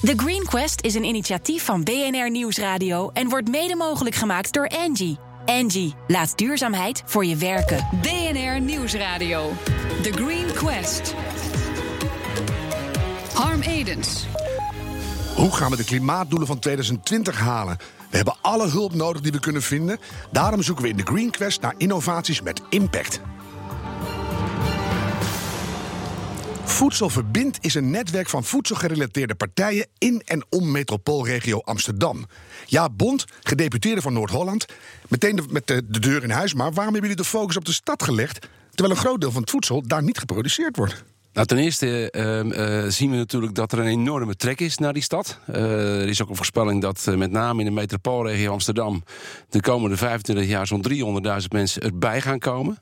The Green Quest is een initiatief van BNR Nieuwsradio en wordt mede mogelijk gemaakt door Angie. Angie, laat duurzaamheid voor je werken. BNR Nieuwsradio. The Green Quest. Harm Edens. Hoe gaan we de klimaatdoelen van 2020 halen? We hebben alle hulp nodig die we kunnen vinden. Daarom zoeken we in de Green Quest naar innovaties met impact. Voedselverbind is een netwerk van voedselgerelateerde partijen in en om metropoolregio Amsterdam. Ja, Bond, gedeputeerde van Noord-Holland, meteen de, met de, de deur in huis. Maar waarom hebben jullie de focus op de stad gelegd, terwijl een groot deel van het voedsel daar niet geproduceerd wordt? Nou, ten eerste ehm, eh, zien we natuurlijk dat er een enorme trek is naar die stad. Eh, er is ook een voorspelling dat eh, met name in de metropoolregio Amsterdam de komende 25 jaar zo'n 300.000 mensen erbij gaan komen.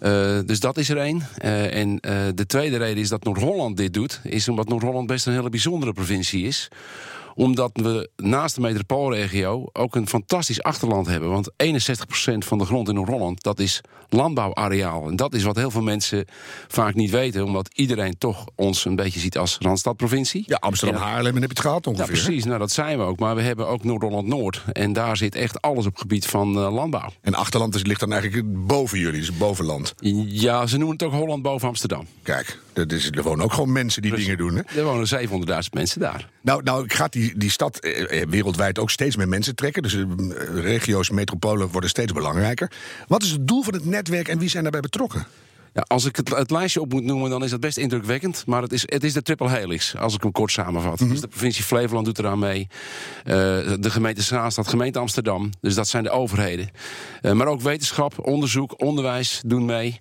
Uh, dus dat is er één. Uh, en uh, de tweede reden is dat Noord-Holland dit doet, is omdat Noord-Holland best een hele bijzondere provincie is omdat we naast de metropoolregio ook een fantastisch achterland hebben. Want 61% van de grond in Noord-Holland, dat is landbouwareaal. En dat is wat heel veel mensen vaak niet weten. Omdat iedereen toch ons een beetje ziet als Randstadprovincie. Ja, Amsterdam-Haarlem en heb je het gehad ongeveer. Ja, precies. Nou, dat zijn we ook. Maar we hebben ook Noord-Holland-Noord. En daar zit echt alles op het gebied van uh, landbouw. En achterland is, ligt dan eigenlijk boven jullie, dus bovenland. Ja, ze noemen het ook Holland boven Amsterdam. Kijk, dat is, er wonen ook gewoon mensen die Precies. dingen doen. Hè? Er wonen 700.000 mensen daar. Nou, nou gaat die, die stad eh, eh, wereldwijd ook steeds meer mensen trekken. Dus eh, regio's, metropolen worden steeds belangrijker. Wat is het doel van het netwerk en wie zijn daarbij betrokken? Ja, als ik het, het, lijstje op moet noemen, dan is dat best indrukwekkend. Maar het is, het is de triple helix, als ik hem kort samenvat. Mhm. Dus de provincie Flevoland doet eraan mee. Uh, de gemeente Zaanstad, gemeente Amsterdam. Dus dat zijn de overheden. Uh, maar ook wetenschap, onderzoek, onderwijs doen mee.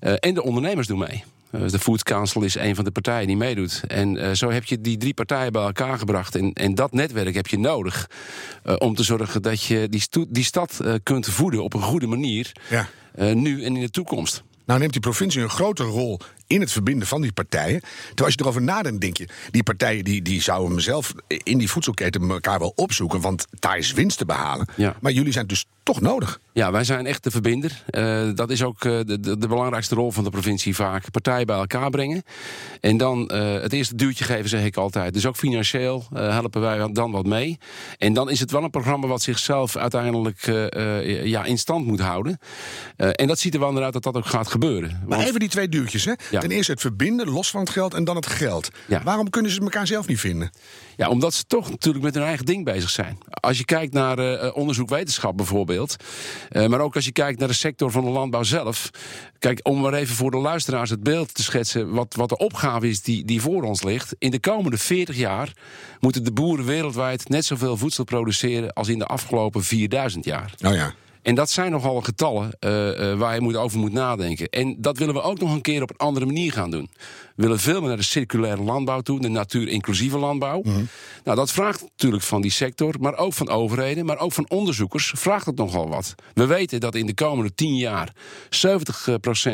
Uh, en de ondernemers doen mee. Uh, de Food Council is een van de partijen die meedoet. En uh, zo heb je die drie partijen bij elkaar gebracht. En, en dat netwerk heb je nodig uh, om te zorgen dat je die, die stad kunt voeden op een goede manier. Ja. nu en in de toekomst. Nou neemt die provincie een grotere rol in het verbinden van die partijen. Terwijl als je erover nadenkt, denk je... die partijen die, die zouden zelf in die voedselketen elkaar wel opzoeken... want daar is winst te behalen. Ja. Maar jullie zijn dus toch nodig. Ja, wij zijn echt de verbinder. Uh, dat is ook uh, de, de, de, belangrijkste rol van de provincie vaak. Partijen bij elkaar brengen. En dan uh, het eerste duwtje geven, zeg ik altijd. Dus ook financieel helpen wij dan wat mee. En dan is het wel een programma wat zichzelf uiteindelijk ja, in stand moet houden. en dat ziet er wel naar uit dat dat ook gaat gebeuren. Maar Want... even die twee duwtjes, hè? Ja. Ten eerste het verbinden, los van het geld, en dan het geld. Ja. Waarom kunnen ze elkaar zelf niet vinden? Ja, omdat ze toch natuurlijk met hun eigen ding bezig zijn. Als je kijkt naar uh, onderzoek wetenschap bijvoorbeeld. Uh, maar ook als je kijkt naar de sector van de landbouw zelf. Kijk, om maar even voor de luisteraars het beeld te schetsen. wat, wat de opgave is die, die voor ons ligt. In de komende 40 jaar moeten de boeren wereldwijd net zoveel voedsel produceren. als in de afgelopen 4000 jaar. Oh ja. En dat zijn nogal getallen uh, uh, waar je moet over moet nadenken. En dat willen we ook nog een keer op een andere manier gaan doen. We willen veel meer naar de circulaire landbouw toe, de natuur-inclusieve landbouw. Mhm. Nou, dat vraagt natuurlijk van die sector, maar ook van overheden, maar ook van onderzoekers, vraagt het nogal wat. We weten dat in de komende 10 jaar 70%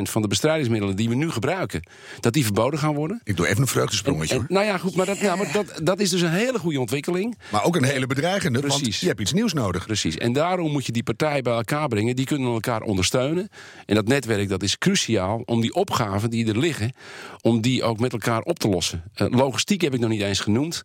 van de bestrijdingsmiddelen die we nu gebruiken, dat die verboden gaan worden. Ik doe even een vreugdesprongetje. En, en, nou ja, goed, maar, dat, ja, maar dat, dat is dus een hele goede ontwikkeling. Maar ook een hele bedreigende, Precies. want je hebt iets nieuws nodig. Precies, en daarom moet je die partijen bij brengen. Die kunnen elkaar ondersteunen. En dat netwerk dat is cruciaal om die opgaven die er liggen... om die ook met elkaar op te lossen. Uh, logistiek heb ik nog niet eens genoemd.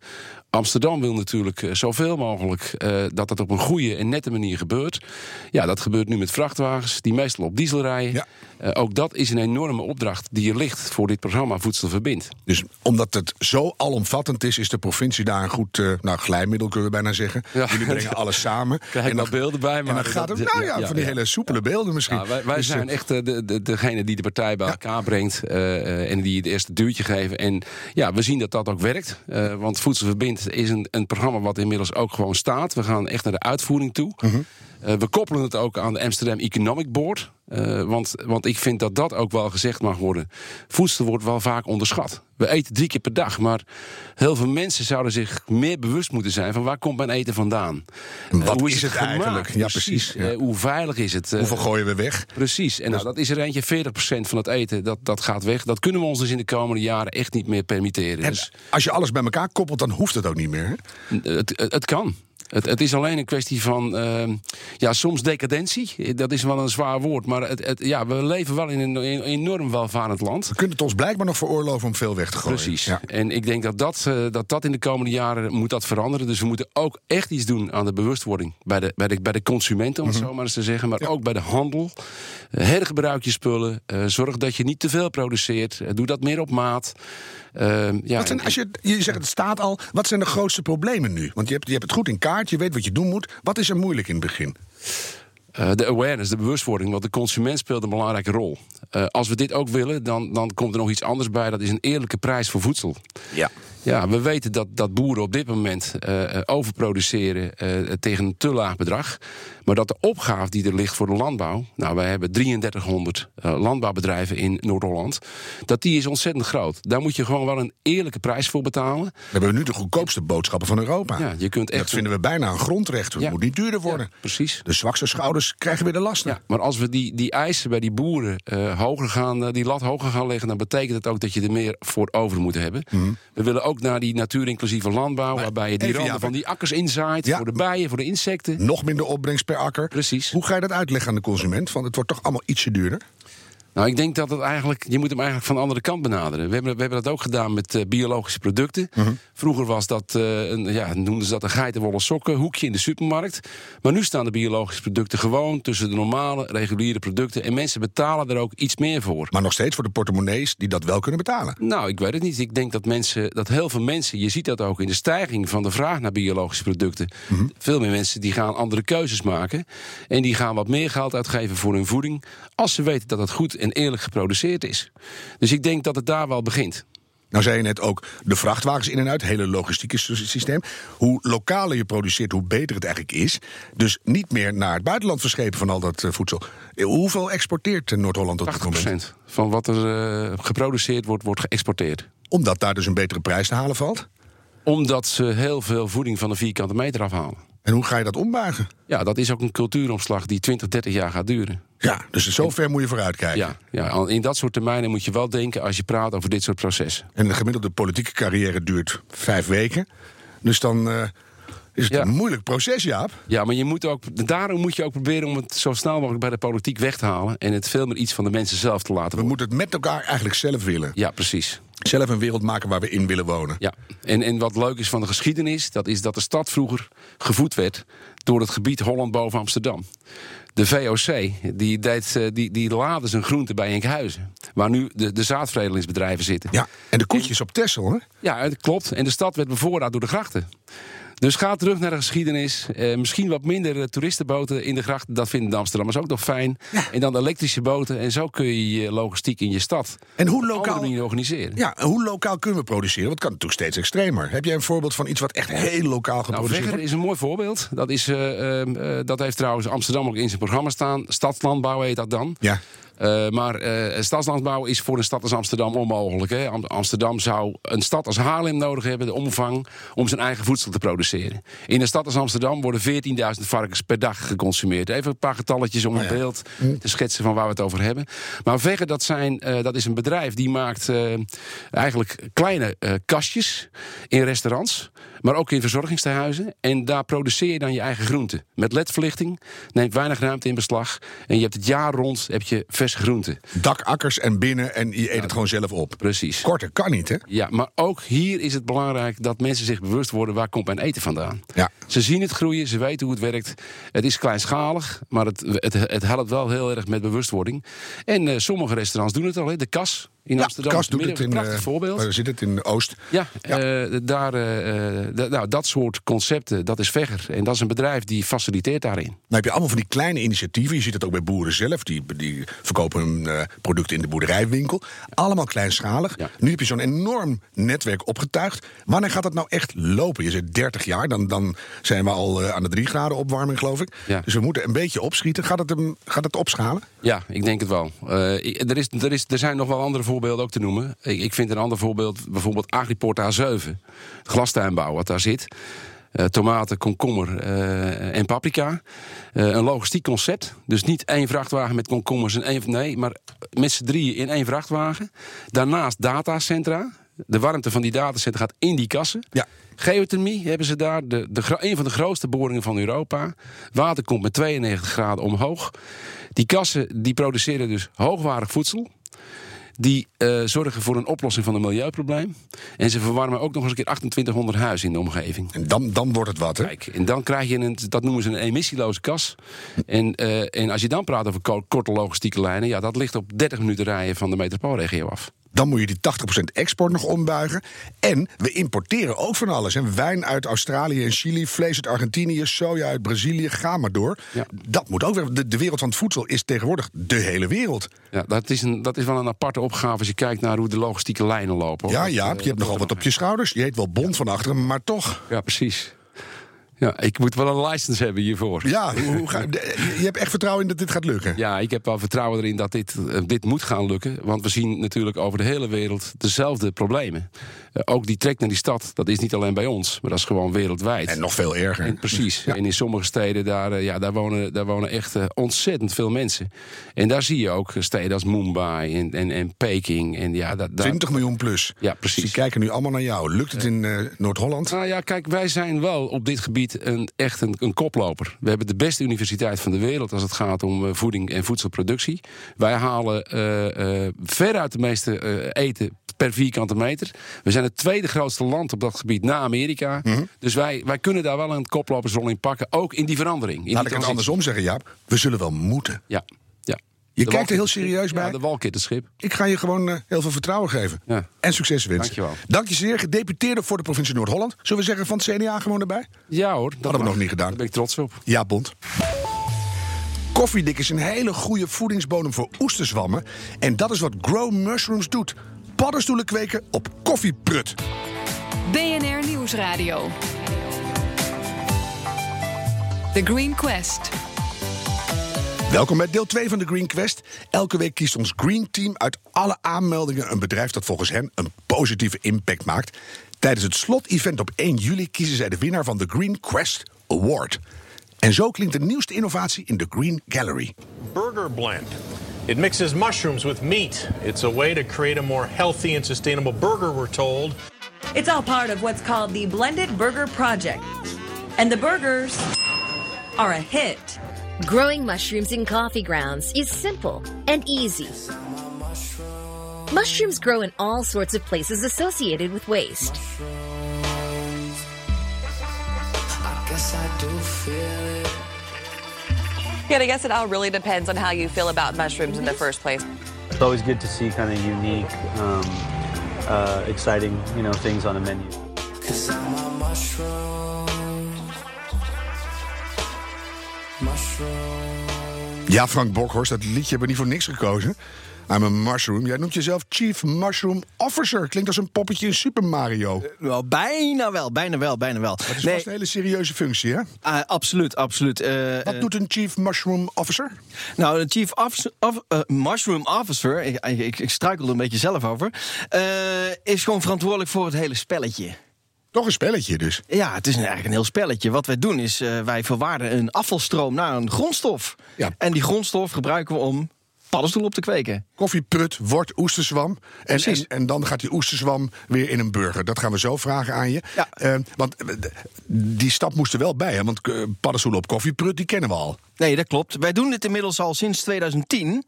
Amsterdam wil natuurlijk uh, zoveel mogelijk uh, dat dat op een goede en nette manier gebeurt. Ja, dat gebeurt nu met vrachtwagens die meestal op diesel rijden. Ja. Uh, ook dat is een enorme opdracht die er ligt voor dit programma Voedsel Verbindt. Dus omdat het zo alomvattend is, is de provincie daar een goed uh, nou, glijmiddel, kunnen we bijna zeggen. Ja. Jullie brengen alles samen. Krijg en dan beelden bij, maar en dan gaat het, nou ja, van die hele soepele beelden misschien. Ja, wij, wij Dus, zijn eh, echt de, de, degene die de partij bij elkaar brengt en die het eerste duwtje geven. En ja, we zien dat dat ook werkt. Want Voedsel Verbindt is een, een programma wat inmiddels ook gewoon staat. We gaan echt naar de uitvoering toe. Mhm. Uh, we koppelen het ook aan de Amsterdam Economic Board. Uh, want, want ik vind dat dat ook wel gezegd mag worden. Voedsel wordt wel vaak onderschat. We eten drie keer per dag, maar heel veel mensen zouden zich meer bewust moeten zijn van waar komt mijn eten vandaan? Wat uh, hoe is, is het, het eigenlijk? Ja, precies. Ja. hoe veilig is het? Hoeveel gooien we weg? Precies. En nou, dat is er eentje, 40% van het eten, dat, dat gaat weg. Dat kunnen we ons dus in de komende jaren echt niet meer permitteren. En dus, als je alles bij elkaar koppelt, dan hoeft het ook niet meer. Het, het, het kan. Het, het is alleen een kwestie van, ehm, ja, soms decadentie. Dat is wel een zwaar woord, maar het, het- ja, we leven wel in een, in een enorm welvarend land. We kunnen het ons blijkbaar nog veroorloven om veel weg te gooien. Precies. Ja. En ik denk dat dat, eh, dat dat in de komende jaren moet dat veranderen. Dus we moeten ook echt iets doen aan de bewustwording bij de, bij de, bij de consumenten, om het zo maar eens te zeggen. Maar ook bij de handel. Eh, hergebruik je spullen. Eh, zorg dat je niet te veel produceert. Doe dat meer op maat. Ehm, ja, Wat zijn, en- als je, je zegt het staat al, wat zijn de grootste problemen nu? Want je hebt, je hebt het goed in kaart, je weet wat je doen moet. Wat is er moeilijk in het begin? Eh, de awareness, de bewustwording, want de consument speelt een belangrijke rol. Eh, als we dit ook willen, dan, dan komt er nog iets anders bij. Dat is een eerlijke prijs voor voedsel. Ja. Ja, we weten dat, dat boeren op dit moment eh, eh, overproduceren eh, tegen een te laag bedrag. Maar dat de opgave die er ligt voor de landbouw. Nou, wij hebben 3300 eh, landbouwbedrijven in Noord-Holland. Dat die is ontzettend groot. Daar moet je gewoon wel een eerlijke prijs voor betalen. We hebben nu de goedkoopste boodschappen van Europa. Ja, je kunt echt. Dat vinden we bijna een grondrecht. Het Ja. moet niet duurder worden. Ja, precies. De zwakste schouders krijgen weer de lasten. Ja, maar als we die, die eisen bij die boeren hoger gaan, die lat hoger gaan leggen, dan betekent het ook dat je er meer voor over moet hebben. We willen ook naar die natuurinclusieve landbouw, waarbij je die randen van die akkers inzaait Ja. voor de bijen, voor de insecten. Nog minder opbrengst per akker. Precies. Hoe ga je dat uitleggen aan de consument? Want het wordt toch allemaal ietsje duurder? Nou, ik denk dat het eigenlijk, je moet hem eigenlijk van de andere kant benaderen. We hebben, we hebben dat ook gedaan met eh, biologische producten. Vroeger was dat, eh, een, ja, noemden ze dat een geitenwolle sokken, hoekje in de supermarkt. Maar nu staan de biologische producten gewoon tussen de normale, reguliere producten. En mensen betalen er ook iets meer voor. Maar nog steeds voor de portemonnees die dat wel kunnen betalen. Nou, ik weet het niet. Ik denk dat mensen, dat heel veel mensen, je ziet dat ook in de stijging van de vraag naar biologische producten. Veel meer mensen die gaan andere keuzes maken. En die gaan wat meer geld uitgeven voor hun voeding. Als ze weten dat het goed en eerlijk geproduceerd is. Dus ik denk dat het daar wel begint. Nou zei je net ook de vrachtwagens in en uit, het hele logistieke sy- systeem. Hoe lokaler je produceert, hoe beter het eigenlijk is. Dus niet meer naar het buitenland verschepen van al dat eh, voedsel. Eh, Hoeveel exporteert eh, Noord-Holland op dit moment? 80% van wat er geproduceerd wordt, wordt geëxporteerd. Omdat daar dus een betere prijs te halen valt. Omdat ze heel veel voeding van de vierkante meter afhalen. En hoe ga je dat ombuigen? Ja, dat is ook een cultuuromslag die 20, 30 jaar gaat duren. Ja, dus zover moet je vooruit kijken. Ja, ja, in dat soort termijnen moet je wel denken als je praat over dit soort processen. En een gemiddelde politieke carrière duurt vijf weken. Dus dan eh, is het Ja. een moeilijk proces, Jaap. Ja, maar je moet ook, daarom moet je ook proberen om het zo snel mogelijk bij de politiek weg te halen. En het veel meer iets van de mensen zelf te laten We worden. moeten het met elkaar eigenlijk zelf willen. Ja, precies. Zelf een wereld maken waar we in willen wonen. Ja. En, en wat leuk is van de geschiedenis, dat is dat de stad vroeger gevoed werd door het gebied Holland boven Amsterdam. De VOC, die, deed, eh, die, die laadde zijn groenten bij Enkhuizen. Waar nu de, de zaadveredelingsbedrijven zitten. Ja, en de koetjes op Texel, hè? Ja, dat klopt. En de stad werd bevoorraad door de grachten. Dus ga terug naar de geschiedenis. Eh, misschien wat minder eh, toeristenboten in de grachten. Dat vinden de Amsterdammers ook nog fijn. En dan elektrische boten. En zo kun je je logistiek in je stad En hoe op lokaal, manier organiseren. ja, en hoe lokaal kunnen we produceren? Want het kan natuurlijk steeds extremer. Heb jij een voorbeeld van iets wat echt heel lokaal Nou, geproduceerd wordt? is een mooi voorbeeld. Dat, is, eh, dat heeft trouwens Amsterdam ook in zijn programma staan. Stadslandbouw heet dat dan. Ja, Eh, maar eh, stadslandbouw is voor een stad als Amsterdam onmogelijk. Hè? Am- Amsterdam zou een stad als Haarlem nodig hebben, de omvang, om zijn eigen voedsel te produceren. In een stad als Amsterdam worden 14.000 varkens per dag geconsumeerd. Even een paar getalletjes om een beeld te schetsen van waar we het over hebben. Maar Vegger, dat, zijn, eh, dat is een bedrijf die maakt eigenlijk kleine kastjes in restaurants. Maar ook in verzorgingstehuizen. En daar produceer je dan je eigen groenten. Met ledverlichting. Neemt weinig ruimte in beslag. En je hebt het jaar rond heb je verse groenten. dakakkers en binnen en je eet het gewoon zelf op. Precies. Korter kan niet, hè? Ja, maar ook hier is het belangrijk dat mensen zich bewust worden waar komt mijn eten vandaan. Ja. Ze zien het groeien, ze weten hoe het werkt. Het is kleinschalig, maar het, het, het helpt wel heel erg met bewustwording. En eh, sommige restaurants doen het al. Hè. De Kas in Ja, Amsterdam Kas is een doet het in. prachtig eh, voorbeeld. Waar zit het in Oost? Ja, eh, daar, eh, nou, dat soort concepten, dat is Vegger. En dat is een bedrijf die faciliteert daarin. Nou heb je allemaal van die kleine initiatieven. Je ziet het ook bij boeren zelf. Die, die verkopen hun producten in de boerderijwinkel. Allemaal kleinschalig. Ja. Nu heb je zo'n enorm netwerk opgetuigd. Wanneer gaat dat nou echt lopen? Je zegt 30 jaar, dan, dan zijn we al aan de 3 graden opwarming, geloof ik. Dus we moeten een beetje opschieten. Gaat het, gaat het opschalen? Ja, ik denk het wel. Er, is, er, is, er zijn nog wel andere voorbeelden ook te noemen. Ik, ik vind een ander voorbeeld bijvoorbeeld Agriport A7. Het glastuinbouw wat daar zit. Eh, tomaten, komkommer eh, en paprika. Eh, een logistiek concept. Dus niet één vrachtwagen met komkommers en één... Nee, maar met z'n drieën in één vrachtwagen. Daarnaast datacentra. De warmte van die datacentra gaat in die kassen. Ja. Geothermie hebben ze daar, de, de, een van de grootste boringen van Europa. Water komt met 92 graden omhoog. Die kassen die produceren dus hoogwaardig voedsel. Die eh, zorgen voor een oplossing van een milieuprobleem. En ze verwarmen ook nog eens een keer 2800 huizen in de omgeving. En dan, dan wordt het wat, hè? Kijk, en dan krijg je een, dat noemen ze een emissieloze kas. En, eh, en als je dan praat over ko- korte logistieke lijnen, ja, dat ligt op 30 minuten rijden van de metropoolregio af. Dan moet je die 80% export nog ombuigen. En we importeren ook van alles. En wijn uit Australië en Chili, vlees uit Argentinië, soja uit Brazilië, ga maar door. Ja. Dat moet ook weer. De, de wereld van het voedsel is tegenwoordig de hele wereld. Ja, dat is, een, dat is wel een aparte opgave als je kijkt naar hoe de logistieke lijnen lopen. hoor. Ja, ja, eh, je hebt nogal wat op je schouders. Je heet wel bond van achteren, maar toch. Ja, precies. Ja, ik moet wel een license hebben hiervoor. Ja, hoe, ga, je hebt echt vertrouwen in dat dit gaat lukken. Ja, ik heb wel vertrouwen erin dat dit, eh, dit moet gaan lukken. Want we zien natuurlijk over de hele wereld dezelfde problemen. Eh, ook die trek naar die stad, dat is niet alleen bij ons, maar dat is gewoon wereldwijd. En nog veel erger. En precies. Ja. En in sommige steden, daar, eh, ja, daar, wonen, daar wonen echt ontzettend veel mensen. En daar zie je ook steden als Mumbai en, en, en Peking. En ja, dat, daar- 20 miljoen plus. Ja, precies. die kijken nu allemaal naar jou. Lukt het in Noord-Holland? Nou ja, kijk, wij zijn wel op dit gebied een, echt een, een koploper. We hebben de beste universiteit van de wereld als het gaat om eh, voeding en voedselproductie. Wij halen eh, eh, veruit de meeste eten per vierkante meter. We zijn het tweede grootste land op dat gebied na Amerika. Mhm. Dus wij, wij kunnen daar wel een koplopersrol in pakken, ook in die verandering. In Laat die ik het andersom zeggen, Jaap. We zullen wel moeten. Ja, ja. Je De kijkt er heel serieus bij. Ja, de walkitterschip. Ik ga je gewoon eh, heel veel vertrouwen geven. Ja. En succes wensen. Dankjewel. Dank je zeer. Gedeputeerde voor de provincie Noord-Holland. Zullen we zeggen van het CDA gewoon erbij? Ja hoor. Dat Hadden we nog niet gedaan. Daar ben ik trots op. Ja, Bond. Koffiedik is een hele goede voedingsbodem voor oesterzwammen. En dat is wat Grow Mushrooms doet. Paddenstoelen kweken op koffieprut. BNR Nieuwsradio. The Green Quest. Welkom bij deel 2 van de Green Quest. Elke week kiest ons Green Team uit alle aanmeldingen een bedrijf dat volgens hen een positieve impact maakt. Tijdens het slot-event op 1 juli kiezen zij de winnaar van de Green Quest Award. En zo klinkt de nieuwste innovatie in de Green Gallery. Burger Blend. It mixes mushrooms with meat. It's a way to create a more healthy and sustainable burger, we're told. It's all part of what's called the Blended Burger Project. And the burgers are a hit. Growing mushrooms in coffee grounds is simple and easy. Mushrooms grow in all sorts of places associated with waste. Yeah, I guess it all really depends on how you feel about mushrooms in the first place. It's always good to see kind of unique, um, uh, exciting, you know, things on a menu. Ja, Frank Bokhorst, dat liedje hebben we niet voor niks gekozen. I'm a mushroom. Jij noemt jezelf Chief Mushroom Officer. Klinkt als een poppetje in Super Mario. Wel, bijna wel, bijna wel, bijna wel. Dat is Nee, een hele serieuze functie, hè? ah, absoluut, absoluut. Eh, Wat eh, doet een Chief Mushroom Officer? nou, de Chief Officer, of, eh, Mushroom Officer, ik, ik, ik struikel er een beetje zelf over, eh, is gewoon verantwoordelijk voor het hele spelletje. Toch een spelletje dus. Ja, het is eigenlijk een heel spelletje. Wat wij doen is, eh, wij verwaarden een afvalstroom naar een grondstof. Ja. En die grondstof gebruiken we om paddenstoelen op te kweken. Koffieprut wordt oesterzwam. En, en, dan gaat die oesterzwam weer in een burger. Dat gaan we zo vragen aan je. Ja. Eh, want eh, die stap moest er wel bij. Hè? Want paddenstoelen op koffieprut, die kennen we al. Nee, dat klopt. Wij doen dit inmiddels al sinds 2010.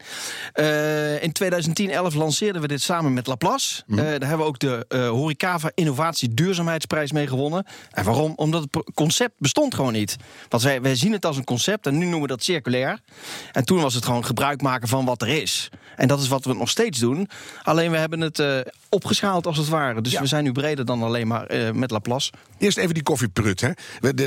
Eh, in 2010-11 lanceerden we dit samen met Laplace. Eh, daar hebben we ook de eh Horecava Innovatie Duurzaamheidsprijs mee gewonnen. En waarom? Omdat het concept bestond gewoon niet. Want wij, wij zien het als een concept en nu noemen we dat circulair. En toen was het gewoon gebruik maken van wat er is. En dat is wat we nog steeds doen. Alleen we hebben het opgeschaald als het ware. Dus Ja. we zijn nu breder dan alleen maar met Laplace. Eerst even die koffieprut. Hè?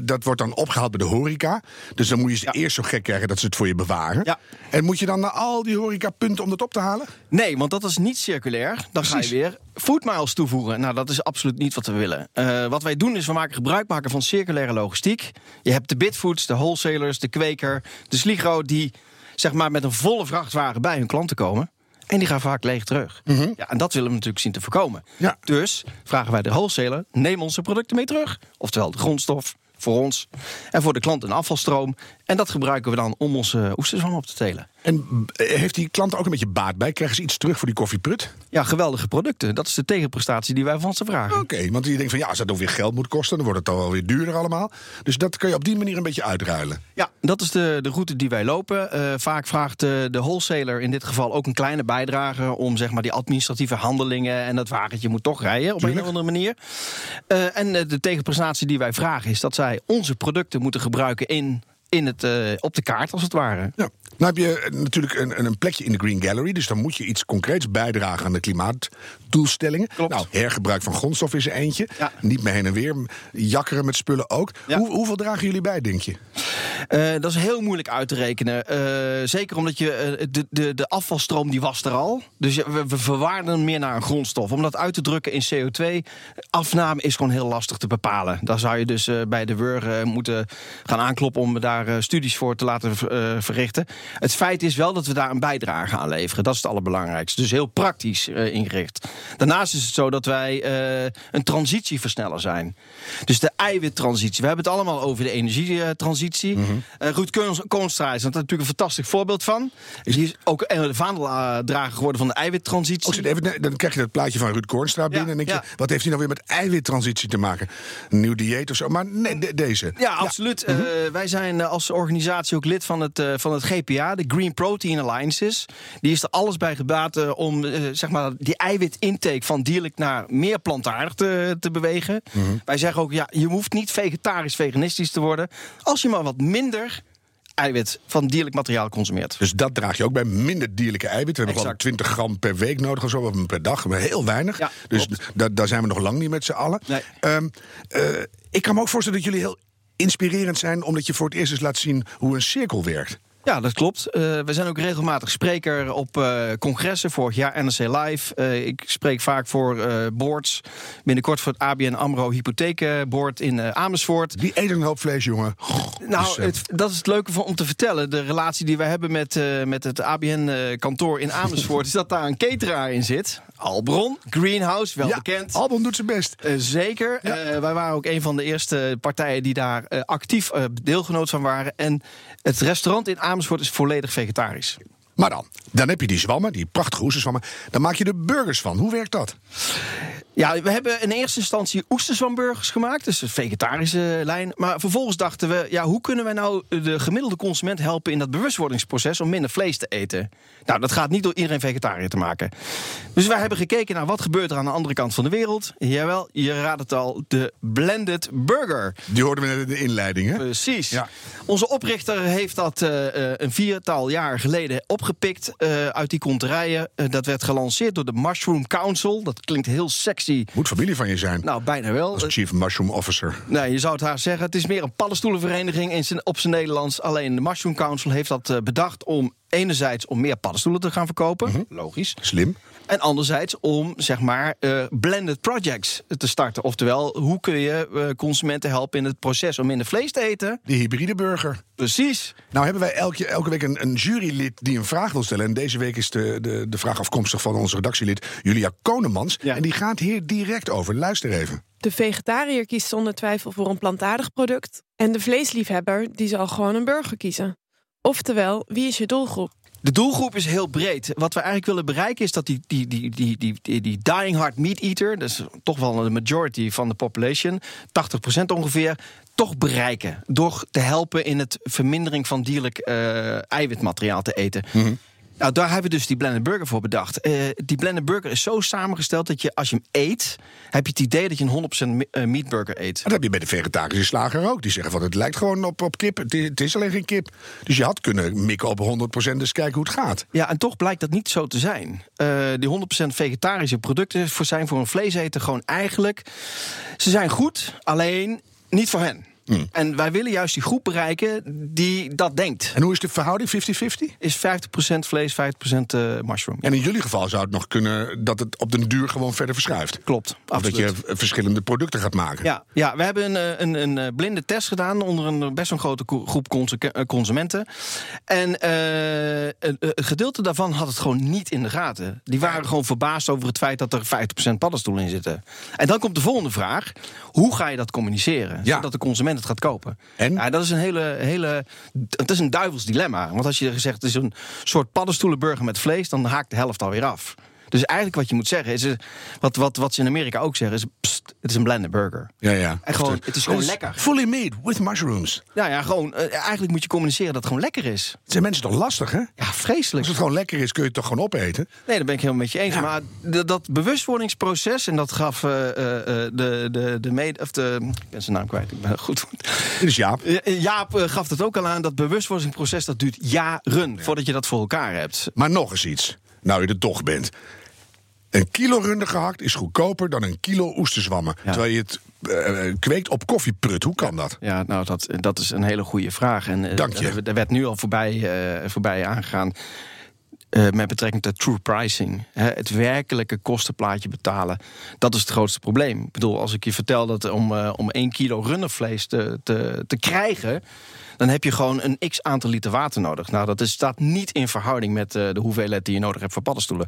Dat wordt dan opgehaald bij de horeca. Dus dan moet je ze eerst zo gek krijgen dat ze het voor je bewaren. Ja. En moet je dan naar al die horecapunten om dat op te halen? Nee, want dat is niet circulair. Dan ga je weer food miles toevoegen. Nou, dat is absoluut niet wat we willen. Eh, wat wij doen is, we maken gebruik maken van circulaire logistiek. Je hebt de bitfoods, de wholesalers, de kweker, de sligro... die zeg maar met een volle vrachtwagen bij hun klanten komen. En die gaan vaak leeg terug. Ja, en dat willen we natuurlijk zien te voorkomen. Mhm. Ja. Dus vragen wij de wholesaler, neem onze producten mee terug. Oftewel de grondstof voor ons. En voor de klant een afvalstroom. En dat gebruiken we dan om onze oesterzwam op te telen. En eh, heeft die klant er ook een beetje baat bij? Krijgen ze iets terug voor die koffieprut? Ja, geweldige producten. Dat is de tegenprestatie die wij van ze vragen. Oké, want je denkt van ja, als dat dan weer geld moet kosten, dan wordt het dan wel weer duurder allemaal. Dus dat kan je op die manier een beetje uitruilen. Ja, dat is de, de route die wij lopen. Eh, vaak vraagt de, de wholesaler in dit geval ook een kleine bijdrage om zeg maar, die administratieve handelingen en dat wagentje moet toch rijden op Tuurlijk. een of andere manier. Eh, en eh, de tegenprestatie die wij vragen is dat zij onze producten moeten gebruiken in, in het, eh, op de kaart als het ware. Ja. Nou heb je eh, natuurlijk een, een plekje in de Green Gallery, dus dan moet je iets concreets bijdragen aan de klimaatdoelstellingen. Klopt. Nou, hergebruik van grondstof is er eentje. Ja. Niet meer heen en weer. Jakkeren met spullen ook. Ja. Hoe, hoeveel dragen jullie bij, denk je? Eh, dat is heel moeilijk uit te rekenen. Zeker omdat je, de, de, de afvalstroom die was er al. Dus we, we verwaarden meer naar een grondstof. Om dat uit te drukken in CO2, afname is gewoon heel lastig te bepalen. Daar zou je dus bij de WUR moeten gaan aankloppen... om daar eh, studies voor te laten eh, verrichten. Het feit is wel dat we daar een bijdrage aan leveren. Dat is het allerbelangrijkste. Dus heel praktisch eh, ingericht. Daarnaast is het zo dat wij een transitieversneller zijn. Dus de eiwittransitie. We hebben het allemaal over de energietransitie. Eh Ruud Koons- Koonstra is daar natuurlijk een fantastisch voorbeeld van. Die is ook een de vaandeldrager geworden van de eiwittransitie. Oh, even, dan krijg je dat plaatje van Ruud Koornstra binnen. en denk ja. je, wat heeft hij nou weer met eiwittransitie te maken? Een nieuw dieet of zo? Maar nee, de- deze. Ja, absoluut. Eh, wij zijn eh, als organisatie ook lid van het, eh, van het GPA, de Green Protein Alliances. Die is er alles bij gebaat eh, om eh, zeg maar die eiwitintake van dierlijk naar meer plantaardig te, te bewegen. Wij zeggen ook, ja, je hoeft niet vegetarisch, veganistisch te worden. Als je maar wat minder eiwit van dierlijk materiaal consumeert. Dus dat draag je ook bij minder dierlijke eiwit. We hebben gewoon Exact. 20 gram per week nodig of zo, of per dag. Maar heel weinig. Ja, dus da- daar zijn we nog lang niet met z'n allen. Nee. Ehm, eh, ik kan me ook voorstellen dat jullie heel inspirerend zijn... omdat je voor het eerst eens laat zien hoe een cirkel werkt. Ja, dat klopt. Eh, we zijn ook regelmatig spreker op eh, congressen. Vorig jaar NRC Live. Eh, ik spreek vaak voor boards. Binnenkort voor het ABN AMRO Hypotheekboard in Amersfoort. Die eten een hoop vlees, jongen. Nou, Dus, het, dat is het leuke van, om te vertellen. De relatie die we hebben met, met het ABN-kantoor in Amersfoort... is dat daar een cateraar in zit. Albron, Greenhouse, wel ja, bekend. Albon doet zijn best. Zeker. Wij waren ook een van de eerste partijen die daar actief deelgenoot van waren. En het restaurant in Amersfoort is volledig vegetarisch. Maar dan, dan heb je die zwammen, die prachtige oesterzwammen. Dan maak je er burgers van. Hoe werkt dat? Ja, we hebben in eerste instantie oesterzwamburgers gemaakt. Dus een vegetarische lijn. Maar vervolgens dachten we, ja, hoe kunnen wij nou de gemiddelde consument helpen in dat bewustwordingsproces om minder vlees te eten? Nou, dat gaat niet door iedereen vegetariër te maken. Dus wij hebben gekeken naar wat gebeurt er aan de andere kant van de wereld. Jawel, je raadt het al, de blended burger. Die hoorden we net in de inleiding, hè? Precies. Ja. Onze oprichter heeft dat eh, eh, een viertal jaar geleden opgepikt eh, uit die konterijen. Eh, dat werd gelanceerd door de Mushroom Council. Dat klinkt heel sexy. Moet familie van je zijn. Nou, bijna wel. Als Chief Mushroom Officer. Nee, je zou het haar zeggen. Het is meer een paddenstoelenvereniging in zijn, op zijn Nederlands. Alleen de Mushroom Council heeft dat eh, bedacht om enerzijds om meer paddenstoelen te gaan verkopen. Logisch. Slim. En anderzijds om, zeg maar, eh, blended projects te starten. Oftewel, hoe kun je eh, consumenten helpen in het proces om minder vlees te eten? Die hybride burger. Precies. Nou hebben wij elke, elke week een, een jurylid die een vraag wil stellen. En deze week is de, de, de vraag afkomstig van onze redactielid Julia Konemans. Ja. En die gaat hier direct over. Luister even. De vegetariër kiest zonder twijfel voor een plantaardig product. En de vleesliefhebber die zal gewoon een burger kiezen. Oftewel, wie is je doelgroep? De doelgroep is heel breed. Wat we eigenlijk willen bereiken is dat die, die, die, die, die, die, die dying hard meat eater, dat is toch wel de majority van de population, 80% ongeveer, toch bereiken. Door te helpen in het vermindering van dierlijk eh, eiwitmateriaal te eten. Nou, daar hebben we dus die blended burger voor bedacht. Eh, die blended burger is zo samengesteld dat je als je hem eet, heb je het idee dat je een 100% me- eh, meatburger eet. Dat heb je bij de vegetarische slager ook. Die zeggen van het lijkt gewoon op, op kip. Het is, het is alleen geen kip. Dus je had kunnen mikken op 100% dus kijken hoe het gaat. Ja, en toch blijkt dat niet zo te zijn. Eh, die 100% vegetarische producten voor zijn voor een vleeseter gewoon eigenlijk... ze zijn goed, alleen niet voor hen. En wij willen juist die groep bereiken die dat denkt. En hoe is de verhouding 50-50? Is 50% vlees, 50% eh, mushroom. En in jullie geval zou het nog kunnen dat het op den duur gewoon verder verschuift. Klopt, Of dat je verschillende producten gaat maken. Ja, ja, we hebben een, eh, een, een eh, blinde test gedaan onder een best wel grote groep consumenten. En een, een gedeelte daarvan had het gewoon niet in de gaten. Die waren gewoon verbaasd over het feit dat er 50% paddenstoelen in zitten. En dan komt de volgende vraag: hoe ga je dat communiceren? Ja. Zodat de consument het gaat kopen. En? Ja, dat is een hele, hele. Het is een duivels dilemma. Want als je zegt het is een soort paddenstoelenburger met vlees, dan haakt de helft alweer af. Dus eigenlijk wat je moet zeggen is, wat, wat, wat ze in Amerika ook zeggen, is het is een blended burger. Ja, ja. En gewoon, het is gewoon lekker. Fully made with mushrooms. Ja, ja, gewoon, eh, eigenlijk moet je communiceren dat het gewoon lekker is. Het zijn mensen toch lastig, hè? Ja, vreselijk. Als het gewoon lekker is, kun je het toch gewoon opeten? Nee, daar ben ik helemaal met je eens. Maar d- dat bewustwordingsproces, en dat gaf eh, eh, eh, de, de, de mede... Of de, ik ben zijn naam kwijt, ik ben goed. Dit is Jaap. Jaap gaf het ook al aan, dat bewustwordingsproces dat duurt jaren... voordat je dat voor elkaar hebt. Maar nog eens iets. Nou je er toch bent. Een kilo runder gehakt is goedkoper dan een kilo oesterzwammen. Terwijl je het eh, kweekt op koffieprut. Hoe kan dat? Ja, nou, dat, dat is een hele goede vraag. En, eh, Dank je. Er, er werd nu al voorbij, voorbij aangegaan. met betrekking tot true pricing. Hè, het werkelijke kostenplaatje betalen. Dat is het grootste probleem. Ik bedoel, als ik je vertel dat om, eh, om 1 kilo rundervlees te, te, te krijgen. Dan heb je gewoon een x aantal liter water nodig. Nou, dat is, staat niet in verhouding met eh, de hoeveelheid die je nodig hebt voor paddenstoelen.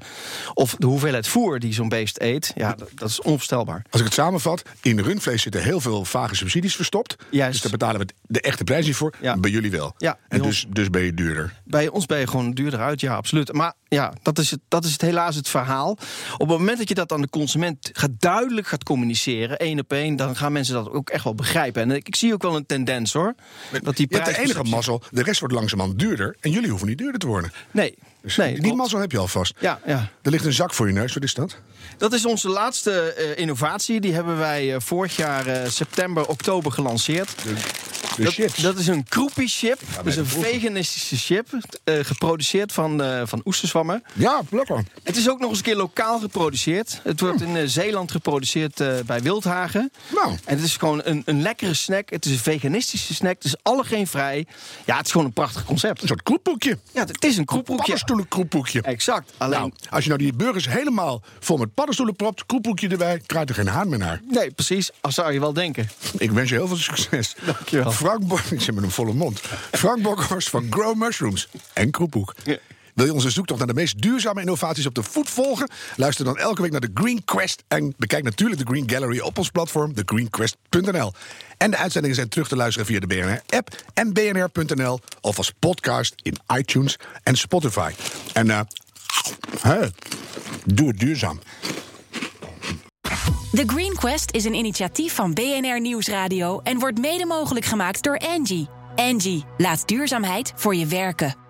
Of de hoeveelheid voer die zo'n beest eet. Ja, dat, dat is onvoorstelbaar. Als ik het samenvat, in rundvlees zitten heel veel vage subsidies verstopt. Juist. Dus daar betalen we de echte prijs niet voor. Ja. Bij jullie wel. Ja, en dus, dus ben je duurder. Bij ons ben je gewoon duurder uit, ja, absoluut. Maar ja, dat is, het, dat is het helaas het verhaal. Op het moment dat je dat aan de consument gaat duidelijk gaat communiceren, één op één, dan gaan mensen dat ook echt wel begrijpen. En ik, ik zie ook wel een tendens hoor. Dat die Je hebt de enige mazzel, de rest wordt langzamerhand duurder. En jullie hoeven niet duurder te worden. Nee. Dus nee die klopt. mazzel heb je alvast. Ja, ja. Er ligt een zak voor je neus, wat is dat? Dat is onze laatste eh, innovatie. Die hebben wij eh, vorig jaar eh, september, oktober gelanceerd. De dat, chips. dat is een kroepie chip. Dat is de een veganistische chip. eh, geproduceerd van, eh van oesterzwammen. Ja, lekker. Het is ook nog eens een keer lokaal geproduceerd. Het wordt in Zeeland geproduceerd eh, bij Wildhagen. Nou. En het is gewoon een, een lekkere snack. Het is een veganistische snack. Het is allergeenvrij. Ja, het is gewoon een prachtig concept. Een soort kroephoekje. Ja, het is een kroephoekje. Paddenstoelen. Exact. Alleen, Nou, als je nou die burgers helemaal vol met paddenstoelen propt, kroephoekje erbij, krijgt er geen haan meer naar. nee, precies. Als zou je wel denken. Ik wens je heel veel succes. Dankjewel. Frank Bo ik zit met een volle mond. Frank Bokhorst van Grow Mushrooms en Kroephoek. Ja. Wil je onze zoektocht naar de meest duurzame innovaties op de voet volgen? Luister dan elke week naar de Green Quest en bekijk natuurlijk de Green Gallery op ons platform, thegreenquest.nl. En de uitzendingen zijn terug te luisteren via de BNR-app en bnr.nl of als podcast in iTunes en Spotify. En eh, doe het duurzaam. The Green Quest is een initiatief van BNR Nieuwsradio en wordt mede mogelijk gemaakt door Angie. Angie, laat duurzaamheid voor je werken.